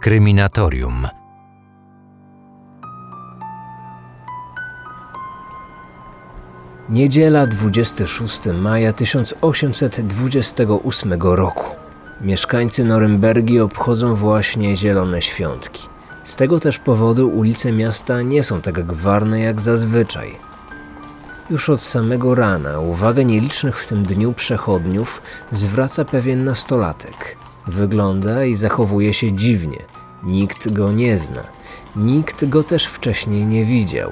Kryminatorium. Niedziela 26 maja 1828 roku. Mieszkańcy Norymbergi obchodzą właśnie zielone świątki. Z tego też powodu ulice miasta nie są tak gwarne jak zazwyczaj. Już od samego rana uwagę nielicznych w tym dniu przechodniów zwraca pewien nastolatek. Wygląda i zachowuje się dziwnie. Nikt go nie zna. Nikt go też wcześniej nie widział.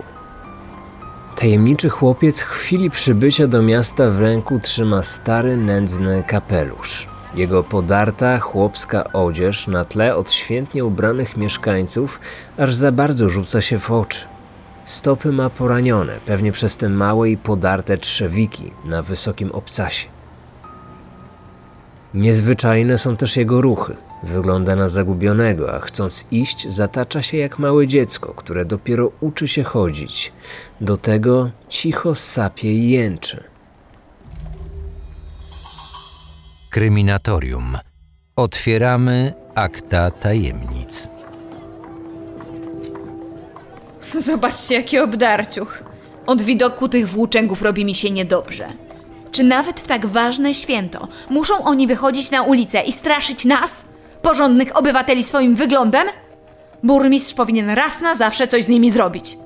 Tajemniczy chłopiec w chwili przybycia do miasta w ręku trzyma stary, nędzny kapelusz. Jego podarta, chłopska odzież na tle odświętnie ubranych mieszkańców aż za bardzo rzuca się w oczy. Stopy ma poranione, pewnie przez te małe i podarte trzewiki na wysokim obcasie. Niezwyczajne są też jego ruchy. Wygląda na zagubionego, a chcąc iść, zatacza się jak małe dziecko, które dopiero uczy się chodzić. Do tego cicho sapie i jęczy. Kryminatorium. Otwieramy akta tajemnic. Zobaczcie, jaki obdarciuch. Od widoku tych włóczęgów robi mi się niedobrze. Czy nawet w tak ważne święto muszą oni wychodzić na ulicę i straszyć nas, porządnych obywateli, swoim wyglądem? Burmistrz powinien raz na zawsze coś z nimi zrobić.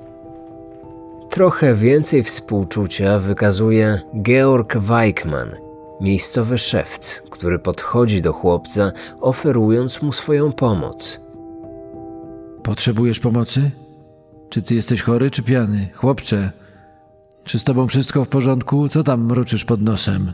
Trochę więcej współczucia wykazuje Georg Weichmann, miejscowy szewc, który podchodzi do chłopca, oferując mu swoją pomoc. Potrzebujesz pomocy? Czy ty jesteś chory, czy pijany? Chłopcze, czy z tobą wszystko w porządku? Co tam mruczysz pod nosem?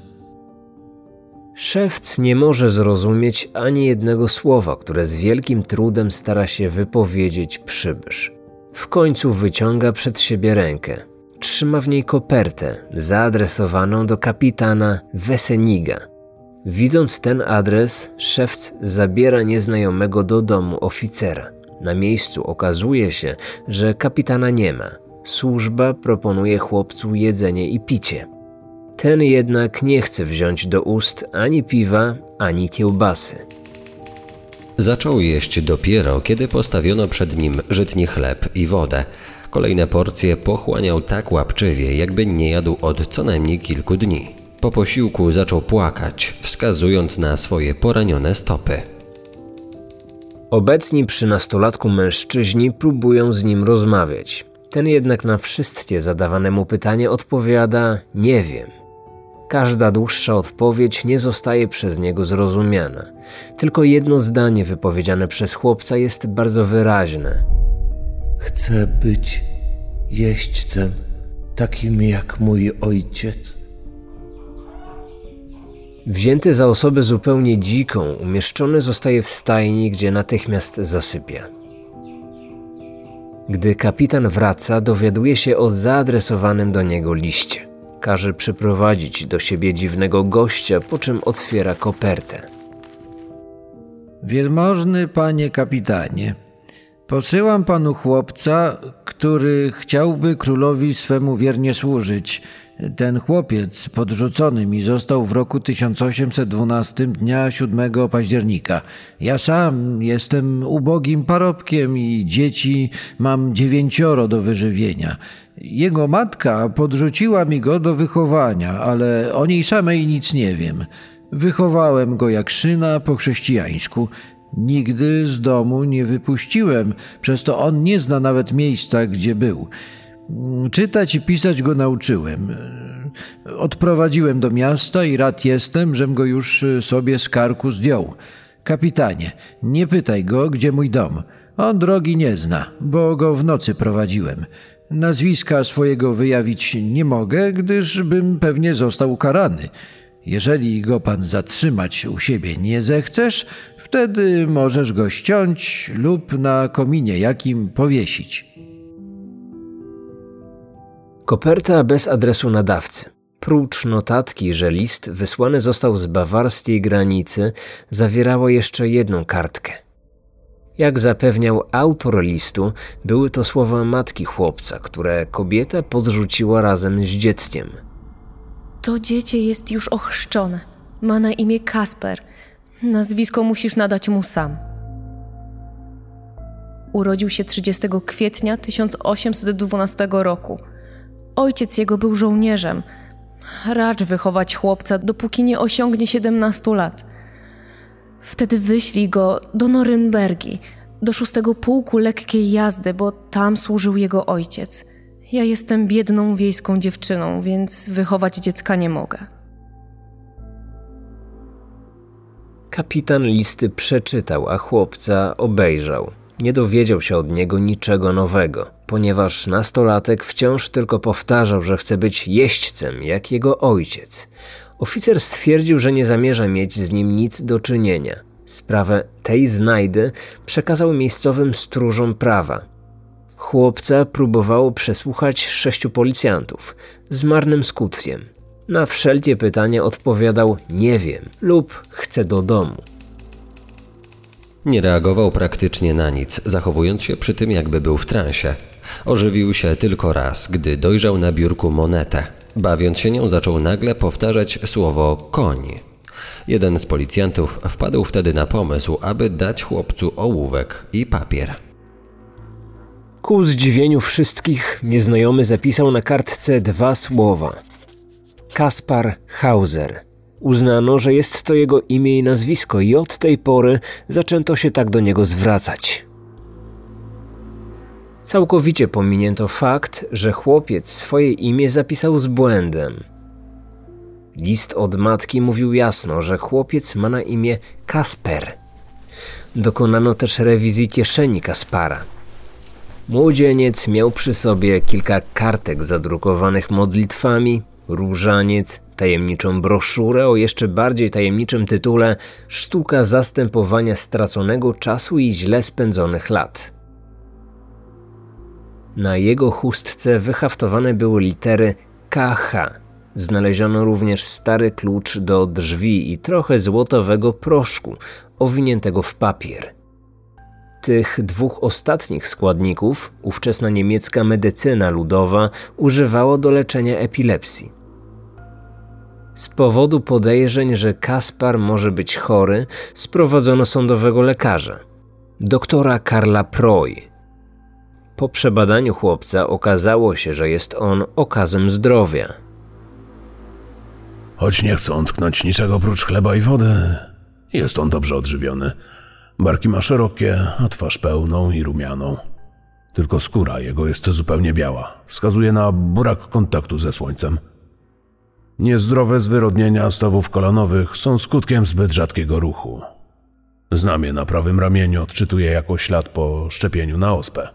Szewc nie może zrozumieć ani jednego słowa, które z wielkim trudem stara się wypowiedzieć przybysz. W końcu wyciąga przed siebie rękę. Trzyma w niej kopertę zaadresowaną do kapitana Weseniga. Widząc ten adres, szewc zabiera nieznajomego do domu oficera. Na miejscu okazuje się, że kapitana nie ma. Służba proponuje chłopcu jedzenie i picie. Ten jednak nie chce wziąć do ust ani piwa, ani kiełbasy. Zaczął jeść dopiero, kiedy postawiono przed nim żytni chleb i wodę. Kolejne porcje pochłaniał tak łapczywie, jakby nie jadł od co najmniej kilku dni. Po posiłku zaczął płakać, wskazując na swoje poranione stopy. Obecni przy nastolatku mężczyźni próbują z nim rozmawiać. Ten jednak na wszystkie zadawane mu pytanie odpowiada: Nie wiem. Każda dłuższa odpowiedź nie zostaje przez niego zrozumiana. Tylko jedno zdanie wypowiedziane przez chłopca jest bardzo wyraźne. Chcę być jeźdźcem, takim jak mój ojciec. Wzięty za osobę zupełnie dziką, umieszczony zostaje w stajni, gdzie natychmiast zasypia. Gdy kapitan wraca, dowiaduje się o zaadresowanym do niego liście. Każe przyprowadzić do siebie dziwnego gościa, po czym otwiera kopertę. Wielmożny panie kapitanie, posyłam panu chłopca, który chciałby królowi swemu wiernie służyć. Ten chłopiec podrzucony mi został w roku 1812 dnia 7 października. Ja sam jestem ubogim parobkiem i dzieci mam dziewięcioro do wyżywienia. Jego matka podrzuciła mi go do wychowania, ale o niej samej nic nie wiem. Wychowałem go jak syna po chrześcijańsku. Nigdy z domu nie wypuściłem, przez to on nie zna nawet miejsca, gdzie był. Czytać i pisać go nauczyłem. Odprowadziłem do miasta i rad jestem, żem go już sobie z karku zdjął. Kapitanie, nie pytaj go, gdzie mój dom. On drogi nie zna, bo go w nocy prowadziłem. Nazwiska swojego wyjawić nie mogę, gdyż bym pewnie został ukarany. Jeżeli go pan zatrzymać u siebie nie zechcesz, wtedy możesz go ściąć lub na kominie jakim powiesić. Koperta bez adresu nadawcy. Prócz notatki, że list wysłany został z bawarskiej granicy, zawierało jeszcze jedną kartkę. Jak zapewniał autor listu, były to słowa matki chłopca, które kobieta podrzuciła razem z dzieckiem. To dziecię jest już ochrzczone. Ma na imię Kasper. Nazwisko musisz nadać mu sam. urodził się 30 kwietnia 1812 roku. Ojciec jego był żołnierzem. Racz wychować chłopca, dopóki nie osiągnie 17 lat. Wtedy wyślij go do Norymbergi, do szóstego pułku lekkiej jazdy, bo tam służył jego ojciec. Ja jestem biedną wiejską dziewczyną, więc wychować dziecka nie mogę. Kapitan listy przeczytał, a chłopca obejrzał. Nie dowiedział się od niego niczego nowego, ponieważ nastolatek wciąż tylko powtarzał, że chce być jeźdźcem, jak jego ojciec. Oficer stwierdził, że nie zamierza mieć z nim nic do czynienia. Sprawę tej znajdy przekazał miejscowym stróżom prawa. Chłopca próbowało przesłuchać sześciu policjantów, z marnym skutkiem. Na wszelkie pytania odpowiadał nie wiem lub chcę do domu. Nie reagował praktycznie na nic, zachowując się przy tym, jakby był w transie. Ożywił się tylko raz, gdy dojrzał na biurku monetę. Bawiąc się nią, zaczął nagle powtarzać słowo koń. Jeden z policjantów wpadł wtedy na pomysł, aby dać chłopcu ołówek i papier. Ku zdziwieniu wszystkich, nieznajomy zapisał na kartce dwa słowa: Kaspar Hauser. Uznano, że jest to jego imię i nazwisko, i od tej pory zaczęto się tak do niego zwracać. Całkowicie pominięto fakt, że chłopiec swoje imię zapisał z błędem. List od matki mówił jasno, że chłopiec ma na imię Kasper. Dokonano też rewizji kieszeni Kaspara. Młodzieniec miał przy sobie kilka kartek zadrukowanych modlitwami, różaniec, tajemniczą broszurę o jeszcze bardziej tajemniczym tytule Sztuka zastępowania straconego czasu i źle spędzonych lat. Na jego chustce wyhaftowane były litery KH. Znaleziono również stary klucz do drzwi i trochę złotowego proszku, owiniętego w papier. Tych dwóch ostatnich składników ówczesna niemiecka medycyna ludowa używała do leczenia epilepsji. Z powodu podejrzeń, że Kaspar może być chory, sprowadzono sądowego lekarza, doktora Karla Proy. Po przebadaniu chłopca okazało się, że jest on okazem zdrowia. Choć nie chcą tknąć niczego oprócz chleba i wody, jest on dobrze odżywiony. Barki ma szerokie, a twarz pełną i rumianą. Tylko skóra jego jest zupełnie biała. Wskazuje na brak kontaktu ze słońcem. Niezdrowe zwyrodnienia stawów kolanowych są skutkiem zbyt rzadkiego ruchu. Znamie na prawym ramieniu odczytuje jako ślad po szczepieniu na ospę.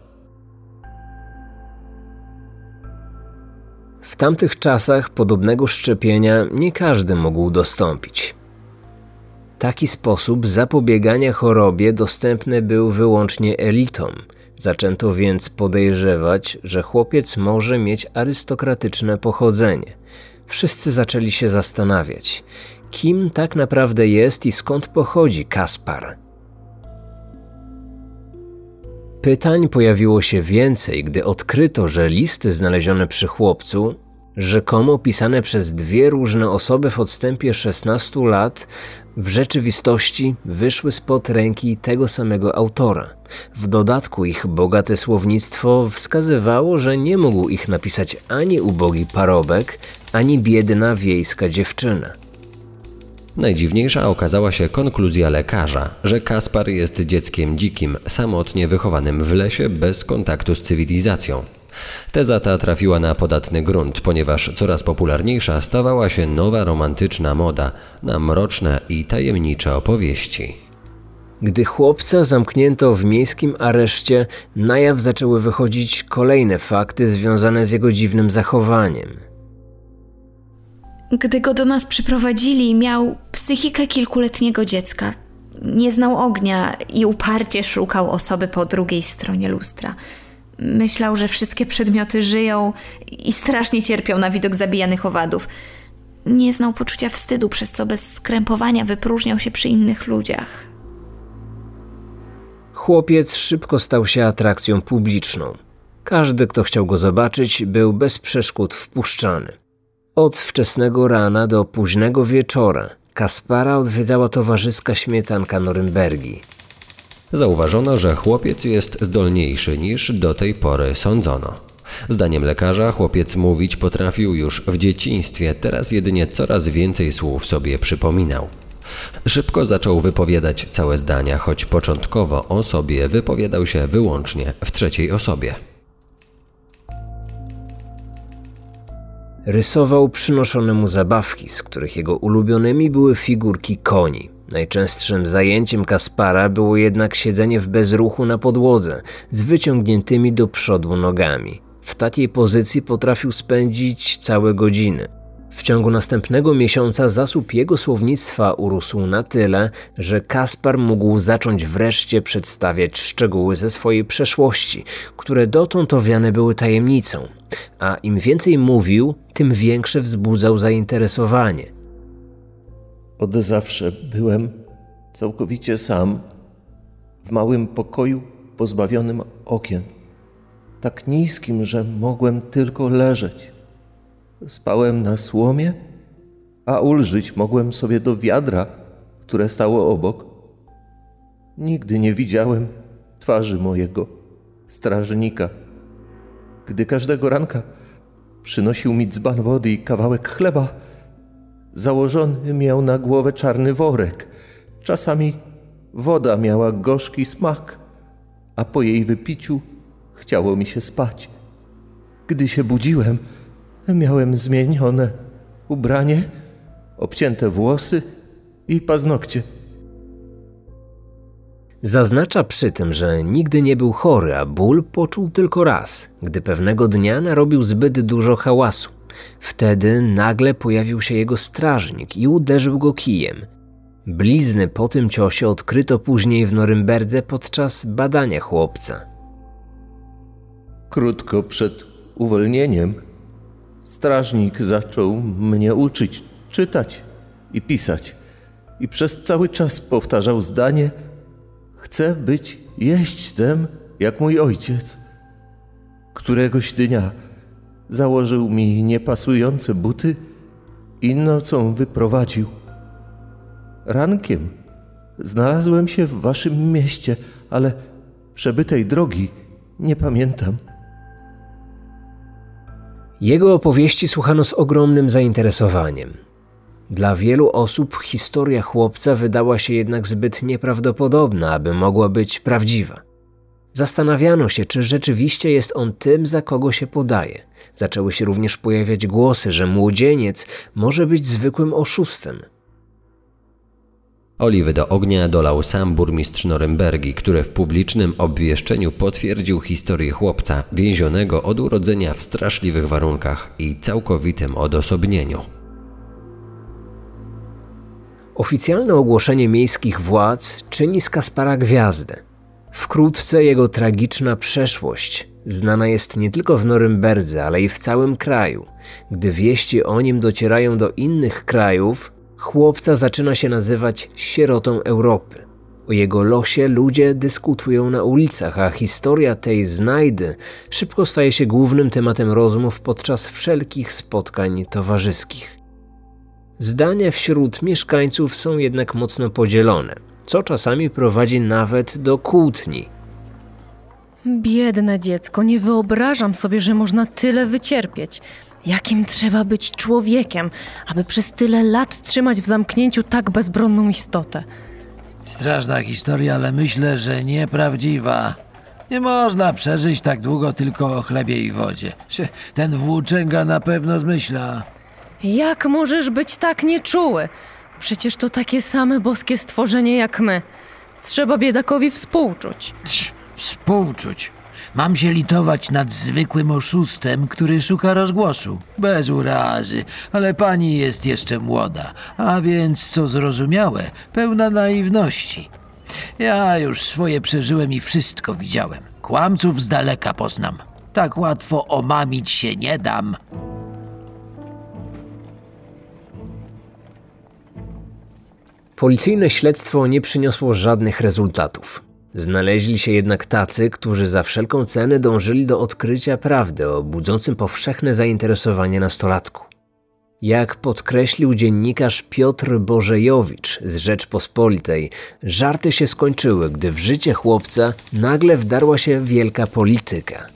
W tamtych czasach podobnego szczepienia nie każdy mógł dostąpić. Taki sposób zapobiegania chorobie dostępny był wyłącznie elitom. Zaczęto więc podejrzewać, że chłopiec może mieć arystokratyczne pochodzenie. Wszyscy zaczęli się zastanawiać, kim tak naprawdę jest i skąd pochodzi Kaspar. Pytań pojawiło się więcej, gdy odkryto, że listy znalezione przy chłopcu, rzekomo pisane przez dwie różne osoby w odstępie 16 lat, w rzeczywistości wyszły spod ręki tego samego autora. W dodatku ich bogate słownictwo wskazywało, że nie mógł ich napisać ani ubogi parobek, ani biedna wiejska dziewczyna. Najdziwniejsza okazała się konkluzja lekarza, że Kaspar jest dzieckiem dzikim, samotnie wychowanym w lesie bez kontaktu z cywilizacją. Teza ta trafiła na podatny grunt, ponieważ coraz popularniejsza stawała się nowa romantyczna moda na mroczne i tajemnicze opowieści. Gdy chłopca zamknięto w miejskim areszcie, na jaw zaczęły wychodzić kolejne fakty związane z jego dziwnym zachowaniem. Gdy go do nas przyprowadzili, miał psychikę kilkuletniego dziecka. Nie znał ognia i uparcie szukał osoby po drugiej stronie lustra. Myślał, że wszystkie przedmioty żyją i strasznie cierpiał na widok zabijanych owadów. Nie znał poczucia wstydu, przez co bez skrępowania wypróżniał się przy innych ludziach. Chłopiec szybko stał się atrakcją publiczną. Każdy, kto chciał go zobaczyć, był bez przeszkód wpuszczany. Od wczesnego rana do późnego wieczora Kaspara odwiedzała towarzyska śmietanka Norymbergi. Zauważono, że chłopiec jest zdolniejszy niż do tej pory sądzono. Zdaniem lekarza chłopiec mówić potrafił już w dzieciństwie, teraz jedynie coraz więcej słów sobie przypominał. Szybko zaczął wypowiadać całe zdania, choć początkowo o sobie wypowiadał się wyłącznie w trzeciej osobie. Rysował przynoszone mu zabawki, z których jego ulubionymi były figurki koni. Najczęstszym zajęciem Kaspara było jednak siedzenie w bezruchu na podłodze, z wyciągniętymi do przodu nogami. W takiej pozycji potrafił spędzić całe godziny. W ciągu następnego miesiąca zasób jego słownictwa urósł na tyle, że Kaspar mógł zacząć wreszcie przedstawiać szczegóły ze swojej przeszłości, które dotąd owiane były tajemnicą. A im więcej mówił, tym większe wzbudzał zainteresowanie. Od zawsze byłem całkowicie sam, w małym pokoju pozbawionym okien, tak niskim, że mogłem tylko leżeć. Spałem na słomie, a ulżyć mogłem sobie do wiadra, które stało obok. Nigdy nie widziałem twarzy mojego strażnika. Gdy każdego ranka przynosił mi dzban wody i kawałek chleba, założony miał na głowę czarny worek. Czasami woda miała gorzki smak, a po jej wypiciu chciało mi się spać. Gdy się budziłem, Miałem zmienione ubranie, obcięte włosy i paznokcie. Zaznacza przy tym, że nigdy nie był chory, a ból poczuł tylko raz, gdy pewnego dnia narobił zbyt dużo hałasu. Wtedy nagle pojawił się jego strażnik i uderzył go kijem. Blizny po tym ciosie odkryto później w Norymberdze podczas badania chłopca. Krótko przed uwolnieniem Strażnik zaczął mnie uczyć czytać i pisać, i przez cały czas powtarzał zdanie: Chcę być jeźdźcem jak mój ojciec. Któregoś dnia założył mi niepasujące buty i nocą wyprowadził. Rankiem znalazłem się w waszym mieście, ale przebytej drogi nie pamiętam. Jego opowieści słuchano z ogromnym zainteresowaniem. Dla wielu osób historia chłopca wydała się jednak zbyt nieprawdopodobna, aby mogła być prawdziwa. Zastanawiano się, czy rzeczywiście jest on tym, za kogo się podaje. Zaczęły się również pojawiać głosy, że młodzieniec może być zwykłym oszustem – Oliwy do ognia dolał sam burmistrz Norymbergi, który w publicznym obwieszczeniu potwierdził historię chłopca więzionego od urodzenia w straszliwych warunkach i całkowitym odosobnieniu. Oficjalne ogłoszenie miejskich władz czyni z Kaspara gwiazdę. Wkrótce jego tragiczna przeszłość znana jest nie tylko w Norymberdze, ale i w całym kraju. Gdy wieści o nim docierają do innych krajów, chłopca zaczyna się nazywać sierotą Europy. O jego losie ludzie dyskutują na ulicach, a historia tej znajdy szybko staje się głównym tematem rozmów podczas wszelkich spotkań towarzyskich. Zdania wśród mieszkańców są jednak mocno podzielone, co czasami prowadzi nawet do kłótni. Biedne dziecko, nie wyobrażam sobie, że można tyle wycierpieć. Jakim trzeba być człowiekiem, aby przez tyle lat trzymać w zamknięciu tak bezbronną istotę? Straszna historia, ale myślę, że nieprawdziwa. Nie można przeżyć tak długo tylko o chlebie i wodzie. Ten włóczęga na pewno zmyśla. Jak możesz być tak nieczuły? Przecież to takie same boskie stworzenie jak my. Trzeba biedakowi współczuć. Współczuć. Mam się litować nad zwykłym oszustem, który szuka rozgłosu. Bez urazy, ale pani jest jeszcze młoda, a więc, co zrozumiałe, pełna naiwności. Ja już swoje przeżyłem i wszystko widziałem. Kłamców z daleka poznam. Tak łatwo omamić się nie dam. Policyjne śledztwo nie przyniosło żadnych rezultatów. Znaleźli się jednak tacy, którzy za wszelką cenę dążyli do odkrycia prawdy o budzącym powszechne zainteresowanie nastolatku. Jak podkreślił dziennikarz Piotr Bożejowicz z Rzeczpospolitej, żarty się skończyły, gdy w życie chłopca nagle wdarła się wielka polityka.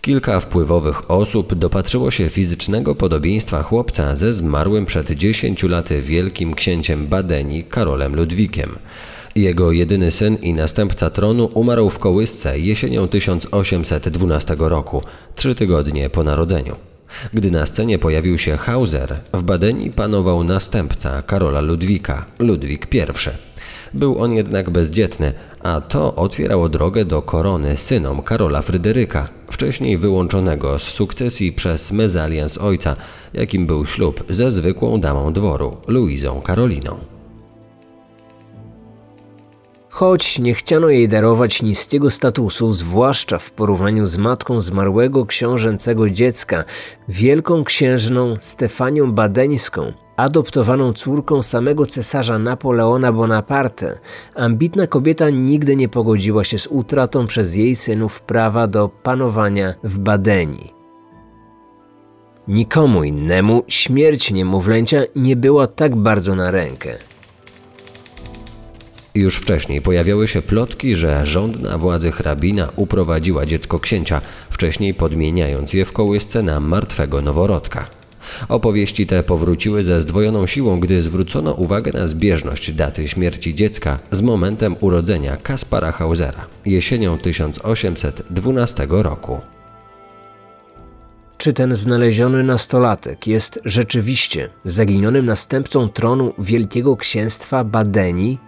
Kilka wpływowych osób dopatrzyło się fizycznego podobieństwa chłopca ze zmarłym przed 10 laty wielkim księciem Badenii Karolem Ludwikiem. Jego jedyny syn i następca tronu umarł w kołysce jesienią 1812 roku, trzy tygodnie po narodzeniu. Gdy na scenie pojawił się Hauser, w Badenii panował następca Karola Ludwika, Ludwik I. Był on jednak bezdzietny, a to otwierało drogę do korony synom Karola Fryderyka, wcześniej wyłączonego z sukcesji przez mezalians ojca, jakim był ślub ze zwykłą damą dworu, Luizą Karoliną. Choć nie chciano jej darować niskiego statusu, zwłaszcza w porównaniu z matką zmarłego książęcego dziecka, wielką księżną Stefanią Badeńską, adoptowaną córką samego cesarza Napoleona Bonaparte, ambitna kobieta nigdy nie pogodziła się z utratą przez jej synów prawa do panowania w Badenii. Nikomu innemu śmierć niemowlęcia nie była tak bardzo na rękę. Już wcześniej pojawiały się plotki, że rządna władzy hrabina uprowadziła dziecko księcia, wcześniej podmieniając je w kołysce na martwego noworodka. Opowieści te powróciły ze zdwojoną siłą, gdy zwrócono uwagę na zbieżność daty śmierci dziecka z momentem urodzenia Kaspara Hausera jesienią 1812 roku. Czy ten znaleziony nastolatek jest rzeczywiście zaginionym następcą tronu Wielkiego Księstwa Badenii?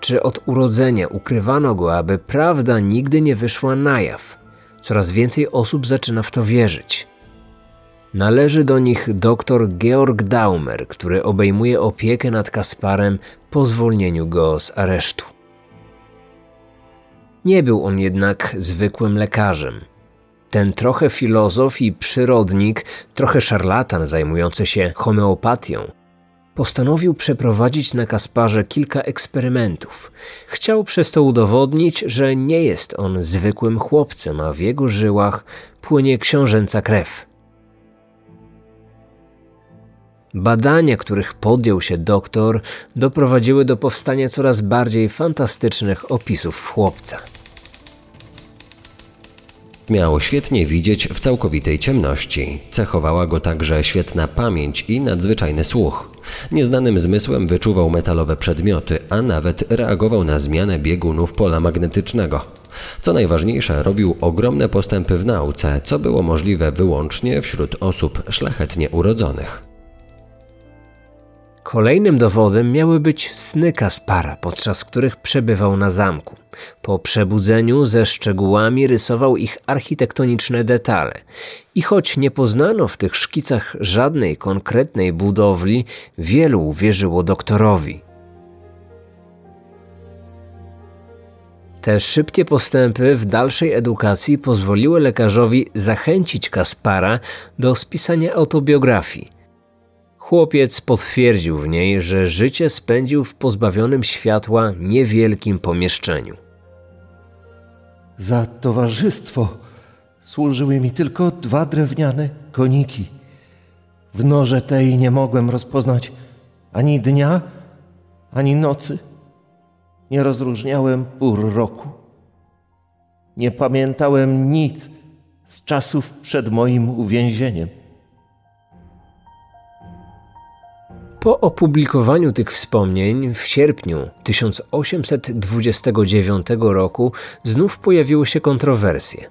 Czy od urodzenia ukrywano go, aby prawda nigdy nie wyszła na jaw? Coraz więcej osób zaczyna w to wierzyć. Należy do nich dr Georg Daumer, który obejmuje opiekę nad Kasparem po zwolnieniu go z aresztu. Nie był on jednak zwykłym lekarzem. Ten trochę filozof i przyrodnik, trochę szarlatan zajmujący się homeopatią, postanowił przeprowadzić na Kasparze kilka eksperymentów. Chciał przez to udowodnić, że nie jest on zwykłym chłopcem, a w jego żyłach płynie książęca krew. Badania, których podjął się doktor, doprowadziły do powstania coraz bardziej fantastycznych opisów chłopca. Miał świetnie widzieć w całkowitej ciemności. Cechowała go także świetna pamięć i nadzwyczajny słuch. Nieznanym zmysłem wyczuwał metalowe przedmioty, a nawet reagował na zmianę biegunów pola magnetycznego. Co najważniejsze, robił ogromne postępy w nauce, co było możliwe wyłącznie wśród osób szlachetnie urodzonych. Kolejnym dowodem miały być sny Kaspara, podczas których przebywał na zamku. Po przebudzeniu ze szczegółami rysował ich architektoniczne detale. I choć nie poznano w tych szkicach żadnej konkretnej budowli, wielu uwierzyło doktorowi. Te szybkie postępy w dalszej edukacji pozwoliły lekarzowi zachęcić Kaspara do spisania autobiografii – Chłopiec potwierdził w niej, że życie spędził w pozbawionym światła niewielkim pomieszczeniu. Za towarzystwo służyły mi tylko dwa drewniane koniki. W noże tej nie mogłem rozpoznać ani dnia, ani nocy. Nie rozróżniałem pór roku. Nie pamiętałem nic z czasów przed moim uwięzieniem. Po opublikowaniu tych wspomnień w sierpniu 1829 roku znów pojawiły się kontrowersje.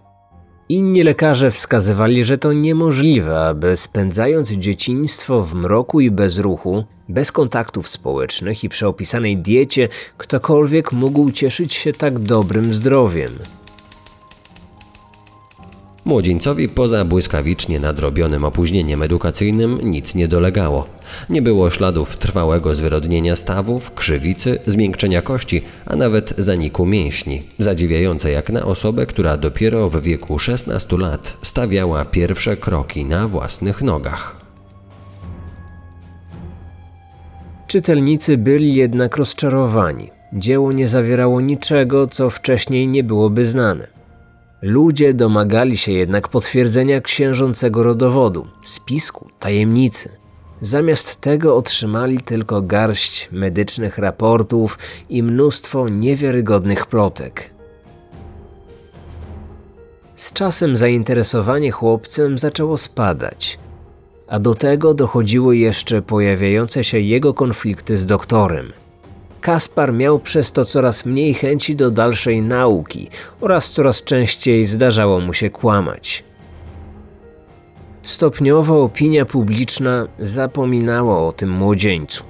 Inni lekarze wskazywali, że to niemożliwe, aby spędzając dzieciństwo w mroku i bezruchu, bez kontaktów społecznych i przy opisanej diecie, ktokolwiek mógł cieszyć się tak dobrym zdrowiem. Młodzieńcowi poza błyskawicznie nadrobionym opóźnieniem edukacyjnym nic nie dolegało. Nie było śladów trwałego zwyrodnienia stawów, krzywicy, zmiękczenia kości, a nawet zaniku mięśni. Zadziwiające jak na osobę, która dopiero w wieku 16 lat stawiała pierwsze kroki na własnych nogach. Czytelnicy byli jednak rozczarowani. Dzieło nie zawierało niczego, co wcześniej nie byłoby znane. Ludzie domagali się jednak potwierdzenia księżącego rodowodu, spisku, tajemnicy. Zamiast tego otrzymali tylko garść medycznych raportów i mnóstwo niewiarygodnych plotek. Z czasem zainteresowanie chłopcem zaczęło spadać, a do tego dochodziły jeszcze pojawiające się jego konflikty z doktorem. Kaspar miał przez to coraz mniej chęci do dalszej nauki oraz coraz częściej zdarzało mu się kłamać. Stopniowo opinia publiczna zapominała o tym młodzieńcu.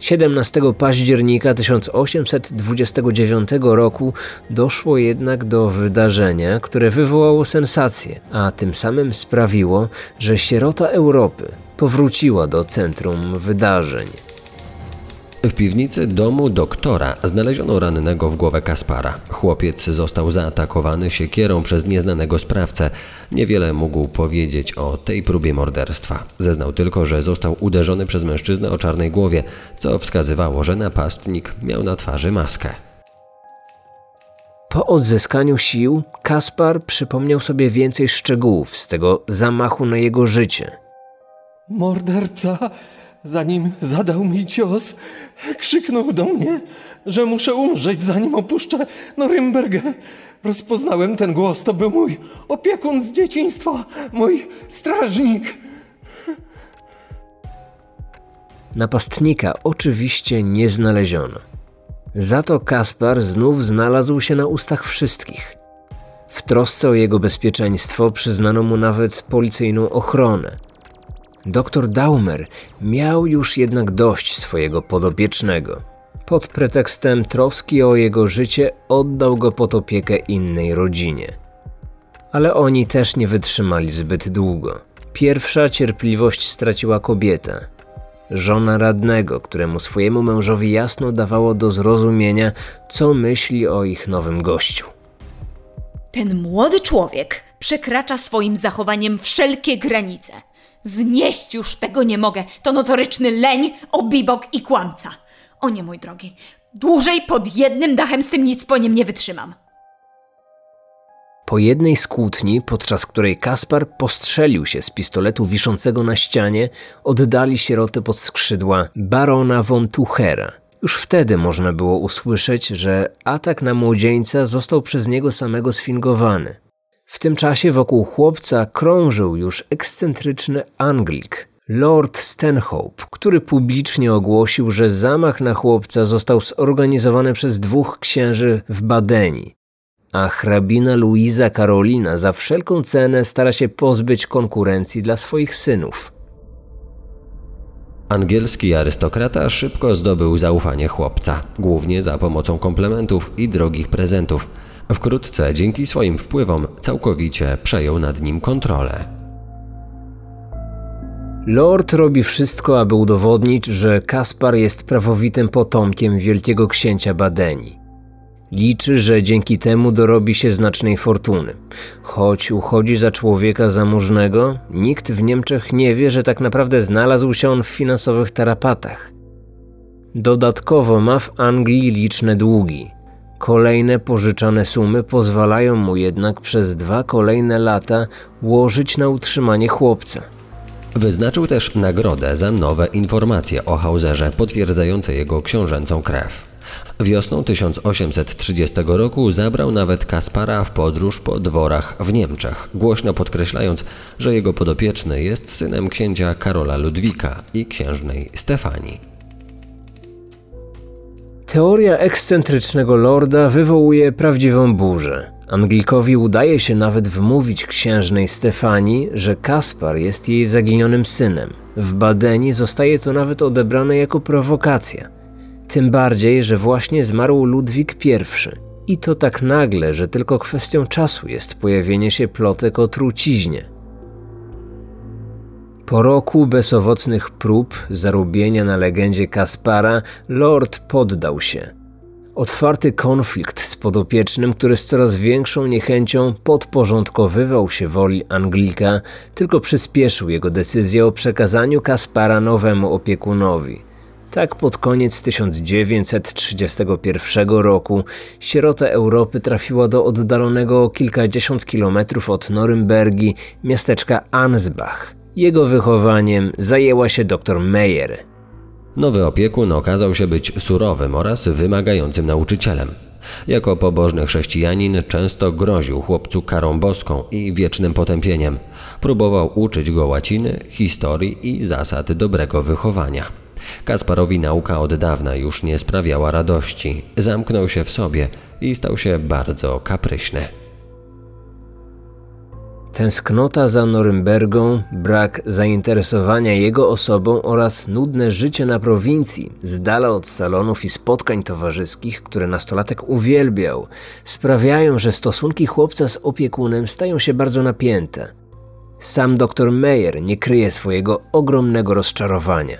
17 października 1829 roku doszło jednak do wydarzenia, które wywołało sensację, a tym samym sprawiło, że sierota Europy powróciła do centrum wydarzeń. W piwnicy domu doktora znaleziono rannego w głowę Kaspara. Chłopiec został zaatakowany siekierą przez nieznanego sprawcę. Niewiele mógł powiedzieć o tej próbie morderstwa. Zeznał tylko, że został uderzony przez mężczyznę o czarnej głowie, co wskazywało, że napastnik miał na twarzy maskę. Po odzyskaniu sił, Kaspar przypomniał sobie więcej szczegółów z tego zamachu na jego życie. Morderca, zanim zadał mi cios, krzyknął do mnie, że muszę umrzeć, zanim opuszczę Norymbergę. Rozpoznałem ten głos, to był mój opiekun z dzieciństwa, mój strażnik. Napastnika oczywiście nie znaleziono. Za to Kaspar znów znalazł się na ustach wszystkich. W trosce o jego bezpieczeństwo przyznano mu nawet policyjną ochronę. Doktor Daumer miał już jednak dość swojego podopiecznego. Pod pretekstem troski o jego życie oddał go pod opiekę innej rodzinie. Ale oni też nie wytrzymali zbyt długo. Pierwsza cierpliwość straciła kobieta, żona radnego, któremu swojemu mężowi jasno dawało do zrozumienia, co myśli o ich nowym gościu. Ten młody człowiek przekracza swoim zachowaniem wszelkie granice. Znieść już tego nie mogę. To notoryczny leń, obibok i kłamca. O nie, mój drogi. Dłużej pod jednym dachem z tym nic po nim nie wytrzymam. Po jednej z kłótni, podczas której Kaspar postrzelił się z pistoletu wiszącego na ścianie, oddali sierotę pod skrzydła barona von Tuchera. Już wtedy można było usłyszeć, że atak na młodzieńca został przez niego samego sfingowany. W tym czasie wokół chłopca krążył już ekscentryczny Anglik, Lord Stanhope, który publicznie ogłosił, że zamach na chłopca został zorganizowany przez dwóch księży w Badeni, a hrabina Luiza Karolina za wszelką cenę stara się pozbyć konkurencji dla swoich synów. Angielski arystokrata szybko zdobył zaufanie chłopca, głównie za pomocą komplementów i drogich prezentów. Wkrótce, dzięki swoim wpływom, całkowicie przejął nad nim kontrolę. Lord robi wszystko, aby udowodnić, że Kaspar jest prawowitym potomkiem wielkiego księcia Badeni. Liczy, że dzięki temu dorobi się znacznej fortuny. Choć uchodzi za człowieka zamożnego, nikt w Niemczech nie wie, że tak naprawdę znalazł się on w finansowych tarapatach. Dodatkowo ma w Anglii liczne długi. Kolejne pożyczane sumy pozwalają mu jednak przez dwa kolejne lata łożyć na utrzymanie chłopca. Wyznaczył też nagrodę za nowe informacje o Hauserze potwierdzające jego książęcą krew. Wiosną 1830 roku zabrał nawet Kaspara w podróż po dworach w Niemczech, głośno podkreślając, że jego podopieczny jest synem księcia Karola Ludwika i księżnej Stefanii. Teoria ekscentrycznego lorda wywołuje prawdziwą burzę. Anglikowi udaje się nawet wmówić księżnej Stefanii, że Kaspar jest jej zaginionym synem. W Badeni zostaje to nawet odebrane jako prowokacja. Tym bardziej, że właśnie zmarł Ludwik I. I to tak nagle, że tylko kwestią czasu jest pojawienie się plotek o truciźnie. Po roku bezowocnych prób zarubienia na legendzie Kaspara, Lord poddał się. Otwarty konflikt z podopiecznym, który z coraz większą niechęcią podporządkowywał się woli Anglika, tylko przyspieszył jego decyzję o przekazaniu Kaspara nowemu opiekunowi. Tak pod koniec 1931 roku sierota Europy trafiła do oddalonego o kilkadziesiąt kilometrów od Norymbergi miasteczka Ansbach. Jego wychowaniem zajęła się dr Meyer. Nowy opiekun okazał się być surowym oraz wymagającym nauczycielem. Jako pobożny chrześcijanin często groził chłopcu karą boską i wiecznym potępieniem. Próbował uczyć go łaciny, historii i zasad dobrego wychowania. Kasparowi nauka od dawna już nie sprawiała radości. Zamknął się w sobie i stał się bardzo kapryśny. Tęsknota za Norymbergą, brak zainteresowania jego osobą oraz nudne życie na prowincji, z dala od salonów i spotkań towarzyskich, które nastolatek uwielbiał, sprawiają, że stosunki chłopca z opiekunem stają się bardzo napięte. Sam dr Meyer nie kryje swojego ogromnego rozczarowania.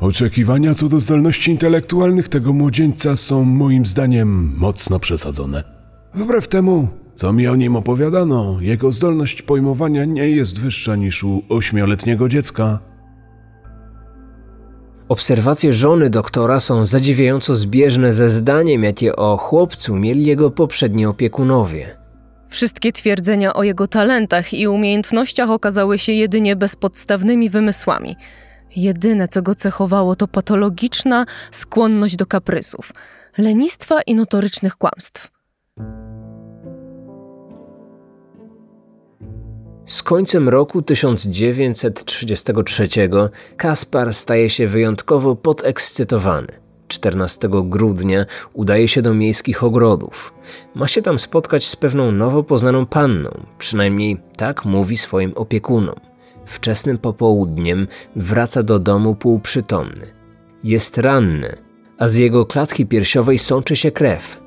Oczekiwania co do zdolności intelektualnych tego młodzieńca są moim zdaniem mocno przesadzone. Wbrew temu, co mi o nim opowiadano, jego zdolność pojmowania nie jest wyższa niż u ośmioletniego dziecka. Obserwacje żony doktora są zadziwiająco zbieżne ze zdaniem, jakie o chłopcu mieli jego poprzedni opiekunowie. Wszystkie twierdzenia o jego talentach i umiejętnościach okazały się jedynie bezpodstawnymi wymysłami. Jedyne, co go cechowało, to patologiczna skłonność do kaprysów, lenistwa i notorycznych kłamstw. Z końcem roku 1933 Kaspar staje się wyjątkowo podekscytowany. 14 grudnia udaje się do miejskich ogrodów. Ma się tam spotkać z pewną nowo poznaną panną, przynajmniej tak mówi swoim opiekunom. Wczesnym popołudniem wraca do domu półprzytomny. Jest ranny, a z jego klatki piersiowej sączy się krew.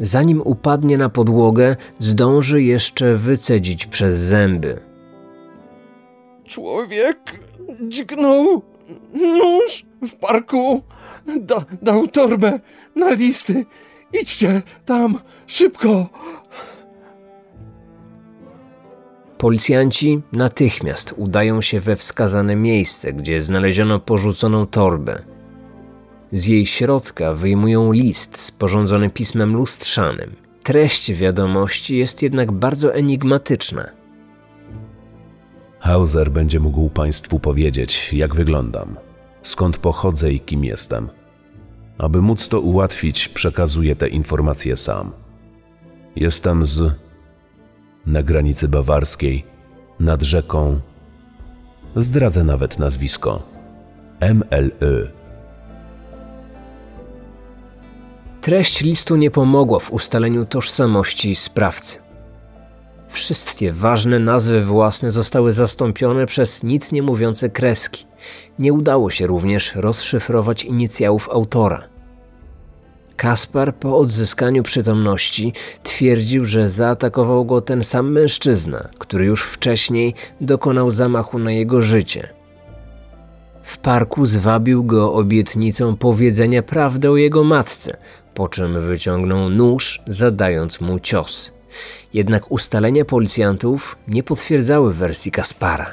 Zanim upadnie na podłogę, zdąży jeszcze wycedzić przez zęby. Człowiek dźgnął nóż w parku, da, dał torbę na listy. Idźcie tam, szybko. Policjanci natychmiast udają się we wskazane miejsce, gdzie znaleziono porzuconą torbę. Z jej środka wyjmują list sporządzony pismem lustrzanym. Treść wiadomości jest jednak bardzo enigmatyczna. Hauser będzie mógł Państwu powiedzieć, jak wyglądam, skąd pochodzę i kim jestem. Aby móc to ułatwić, przekazuję te informacje sam. Jestem z. na granicy bawarskiej, nad rzeką. Zdradzę nawet nazwisko. MLY. Treść listu nie pomogła w ustaleniu tożsamości sprawcy. Wszystkie ważne nazwy własne zostały zastąpione przez nic nie mówiące kreski. Nie udało się również rozszyfrować inicjałów autora. Kaspar po odzyskaniu przytomności twierdził, że zaatakował go ten sam mężczyzna, który już wcześniej dokonał zamachu na jego życie. W parku zwabił go obietnicą powiedzenia prawdy o jego matce, po czym wyciągnął nóż, zadając mu cios. Jednak ustalenia policjantów nie potwierdzały wersji Kaspara.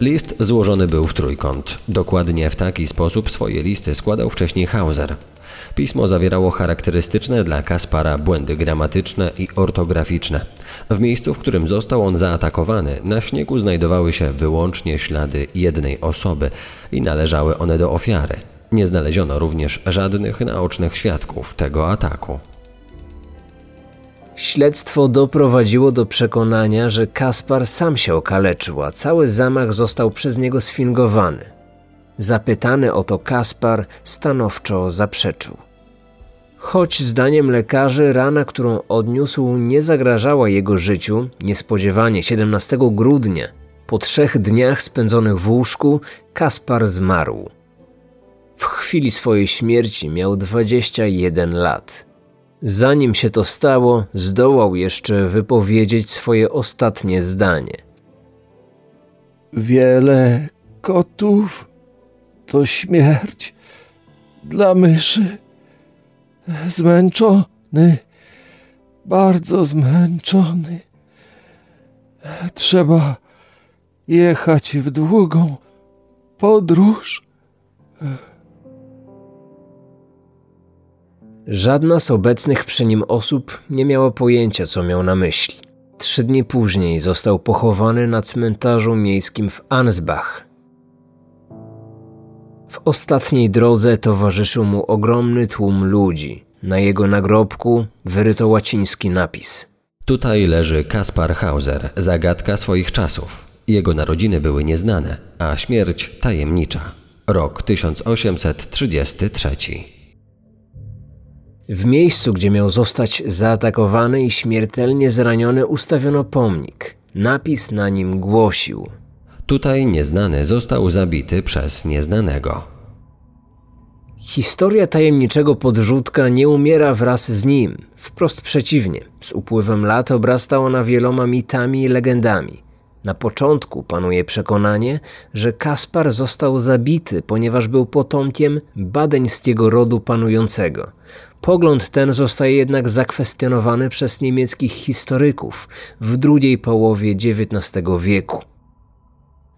List złożony był w trójkąt. Dokładnie w taki sposób swoje listy składał wcześniej Hauser. Pismo zawierało charakterystyczne dla Kaspara błędy gramatyczne i ortograficzne. W miejscu, w którym został on zaatakowany, na śniegu znajdowały się wyłącznie ślady jednej osoby i należały one do ofiary. Nie znaleziono również żadnych naocznych świadków tego ataku. Śledztwo doprowadziło do przekonania, że Kaspar sam się okaleczył, a cały zamach został przez niego sfingowany. Zapytany o to Kaspar stanowczo zaprzeczył. Choć zdaniem lekarzy rana, którą odniósł, nie zagrażała jego życiu, niespodziewanie 17 grudnia, po trzech dniach spędzonych w łóżku, Kaspar zmarł. W chwili swojej śmierci miał 21 lat. Zanim się to stało, zdołał jeszcze wypowiedzieć swoje ostatnie zdanie. Wiele kotów to śmierć dla myszy. Zmęczony, bardzo zmęczony. Trzeba jechać w długą podróż. Żadna z obecnych przy nim osób nie miała pojęcia, co miał na myśli. Trzy dni później został pochowany na cmentarzu miejskim w Ansbach. W ostatniej drodze towarzyszył mu ogromny tłum ludzi. Na jego nagrobku wyryto łaciński napis. Tutaj leży Kaspar Hauser, zagadka swoich czasów. Jego narodziny były nieznane, a śmierć tajemnicza. Rok 1833. W miejscu, gdzie miał zostać zaatakowany i śmiertelnie zraniony, ustawiono pomnik. Napis na nim głosił: Tutaj nieznany został zabity przez nieznanego. Historia tajemniczego podrzutka nie umiera wraz z nim, wprost przeciwnie. Z upływem lat obrasta ona wieloma mitami i legendami. Na początku panuje przekonanie, że Kaspar został zabity, ponieważ był potomkiem badeńskiego rodu panującego. Pogląd ten zostaje jednak zakwestionowany przez niemieckich historyków w drugiej połowie XIX wieku.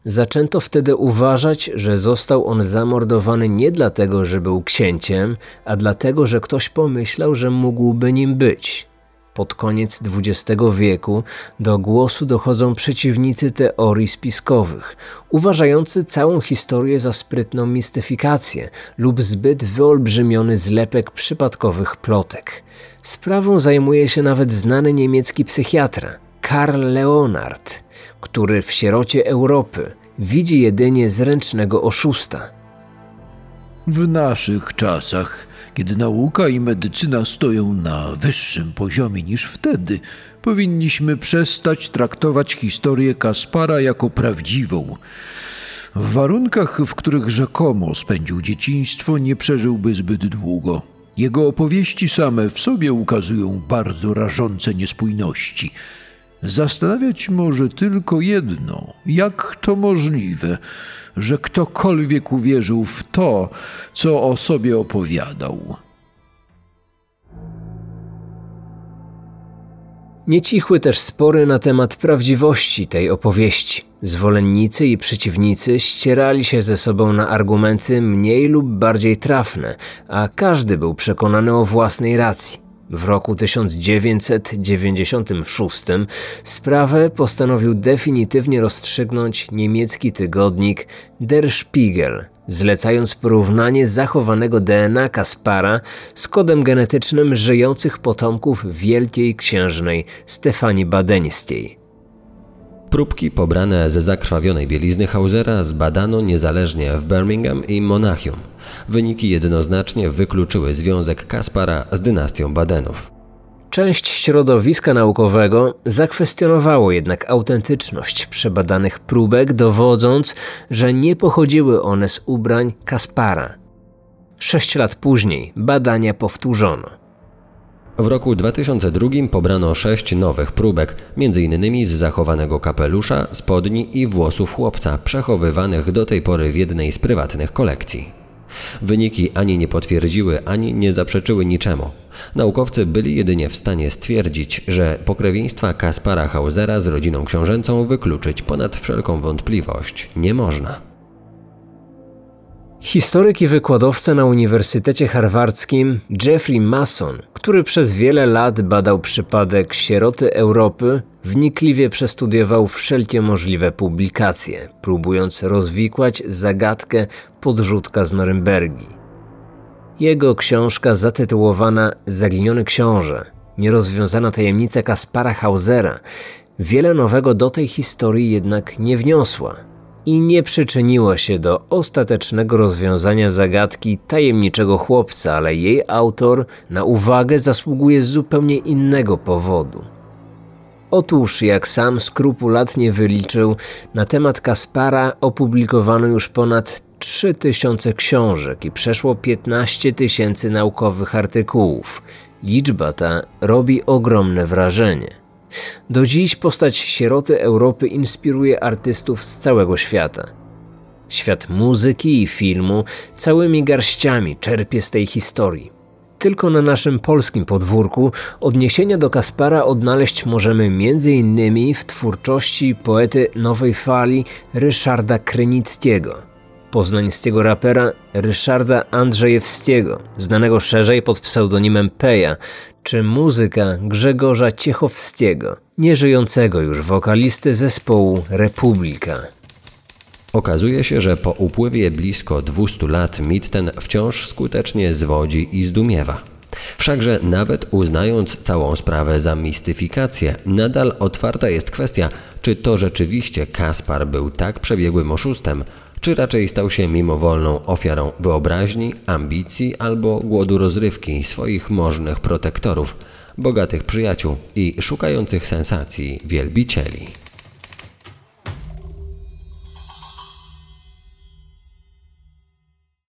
Zaczęto wtedy uważać, że został on zamordowany nie dlatego, że był księciem, a dlatego, że ktoś pomyślał, że mógłby nim być. Pod koniec XX wieku do głosu dochodzą przeciwnicy teorii spiskowych, uważający całą historię za sprytną mistyfikację lub zbyt wyolbrzymiony zlepek przypadkowych plotek. Sprawą zajmuje się nawet znany niemiecki psychiatra Karl Leonard, który w sierocie Europy widzi jedynie zręcznego oszusta. W naszych czasach, kiedy nauka i medycyna stoją na wyższym poziomie niż wtedy, powinniśmy przestać traktować historię Kaspara jako prawdziwą. W warunkach, w których rzekomo spędził dzieciństwo, nie przeżyłby zbyt długo. Jego opowieści same w sobie ukazują bardzo rażące niespójności. Zastanawiać może tylko jedno: jak to możliwe, że ktokolwiek uwierzył w to, co o sobie opowiadał? Nie cichły też spory na temat prawdziwości tej opowieści. Zwolennicy i przeciwnicy ścierali się ze sobą na argumenty mniej lub bardziej trafne, a każdy był przekonany o własnej racji. W roku 1996 sprawę postanowił definitywnie rozstrzygnąć niemiecki tygodnik Der Spiegel, zlecając porównanie zachowanego DNA Kaspara z kodem genetycznym żyjących potomków wielkiej księżnej Stefanii Badeńskiej. Próbki pobrane ze zakrwawionej bielizny Hausera zbadano niezależnie w Birmingham i Monachium. Wyniki jednoznacznie wykluczyły związek Kaspara z dynastią Badenów. Część środowiska naukowego zakwestionowało jednak autentyczność przebadanych próbek, dowodząc, że nie pochodziły one z ubrań Kaspara. Sześć lat później badania powtórzono. W roku 2002 pobrano sześć nowych próbek, m.in. z zachowanego kapelusza, spodni i włosów chłopca, przechowywanych do tej pory w jednej z prywatnych kolekcji. Wyniki ani nie potwierdziły, ani nie zaprzeczyły niczemu. Naukowcy byli jedynie w stanie stwierdzić, że pokrewieństwa Kaspara Hausera z rodziną książęcą wykluczyć ponad wszelką wątpliwość nie można. Historyk i wykładowca na Uniwersytecie Harwardzkim Jeffrey Mason, który przez wiele lat badał przypadek sieroty Europy, wnikliwie przestudiował wszelkie możliwe publikacje, próbując rozwikłać zagadkę podrzutka z Norymbergi. Jego książka zatytułowana Zaginiony książę, nierozwiązana tajemnica Kaspara Hausera, wiele nowego do tej historii jednak nie wniosła i nie przyczyniła się do ostatecznego rozwiązania zagadki tajemniczego chłopca, ale jej autor na uwagę zasługuje z zupełnie innego powodu. Otóż, jak sam skrupulatnie wyliczył, na temat Kaspara opublikowano już ponad 3000 książek i przeszło 15 tysięcy naukowych artykułów. Liczba ta robi ogromne wrażenie. Do dziś postać sieroty Europy inspiruje artystów z całego świata. Świat muzyki i filmu całymi garściami czerpie z tej historii. Tylko na naszym polskim podwórku odniesienia do Kaspara odnaleźć możemy m.in. w twórczości poety nowej fali Ryszarda Krynickiego. Poznańskiego rapera Ryszarda Andrzejewskiego, znanego szerzej pod pseudonimem Peja, czy muzyka Grzegorza Ciechowskiego, nieżyjącego już wokalisty zespołu Republika. Okazuje się, że po upływie blisko 200 lat mit ten wciąż skutecznie zwodzi i zdumiewa. Wszakże nawet uznając całą sprawę za mistyfikację, nadal otwarta jest kwestia, czy to rzeczywiście Kaspar był tak przebiegłym oszustem, czy raczej stał się mimowolną ofiarą wyobraźni, ambicji albo głodu rozrywki swoich możnych protektorów, bogatych przyjaciół i szukających sensacji wielbicieli.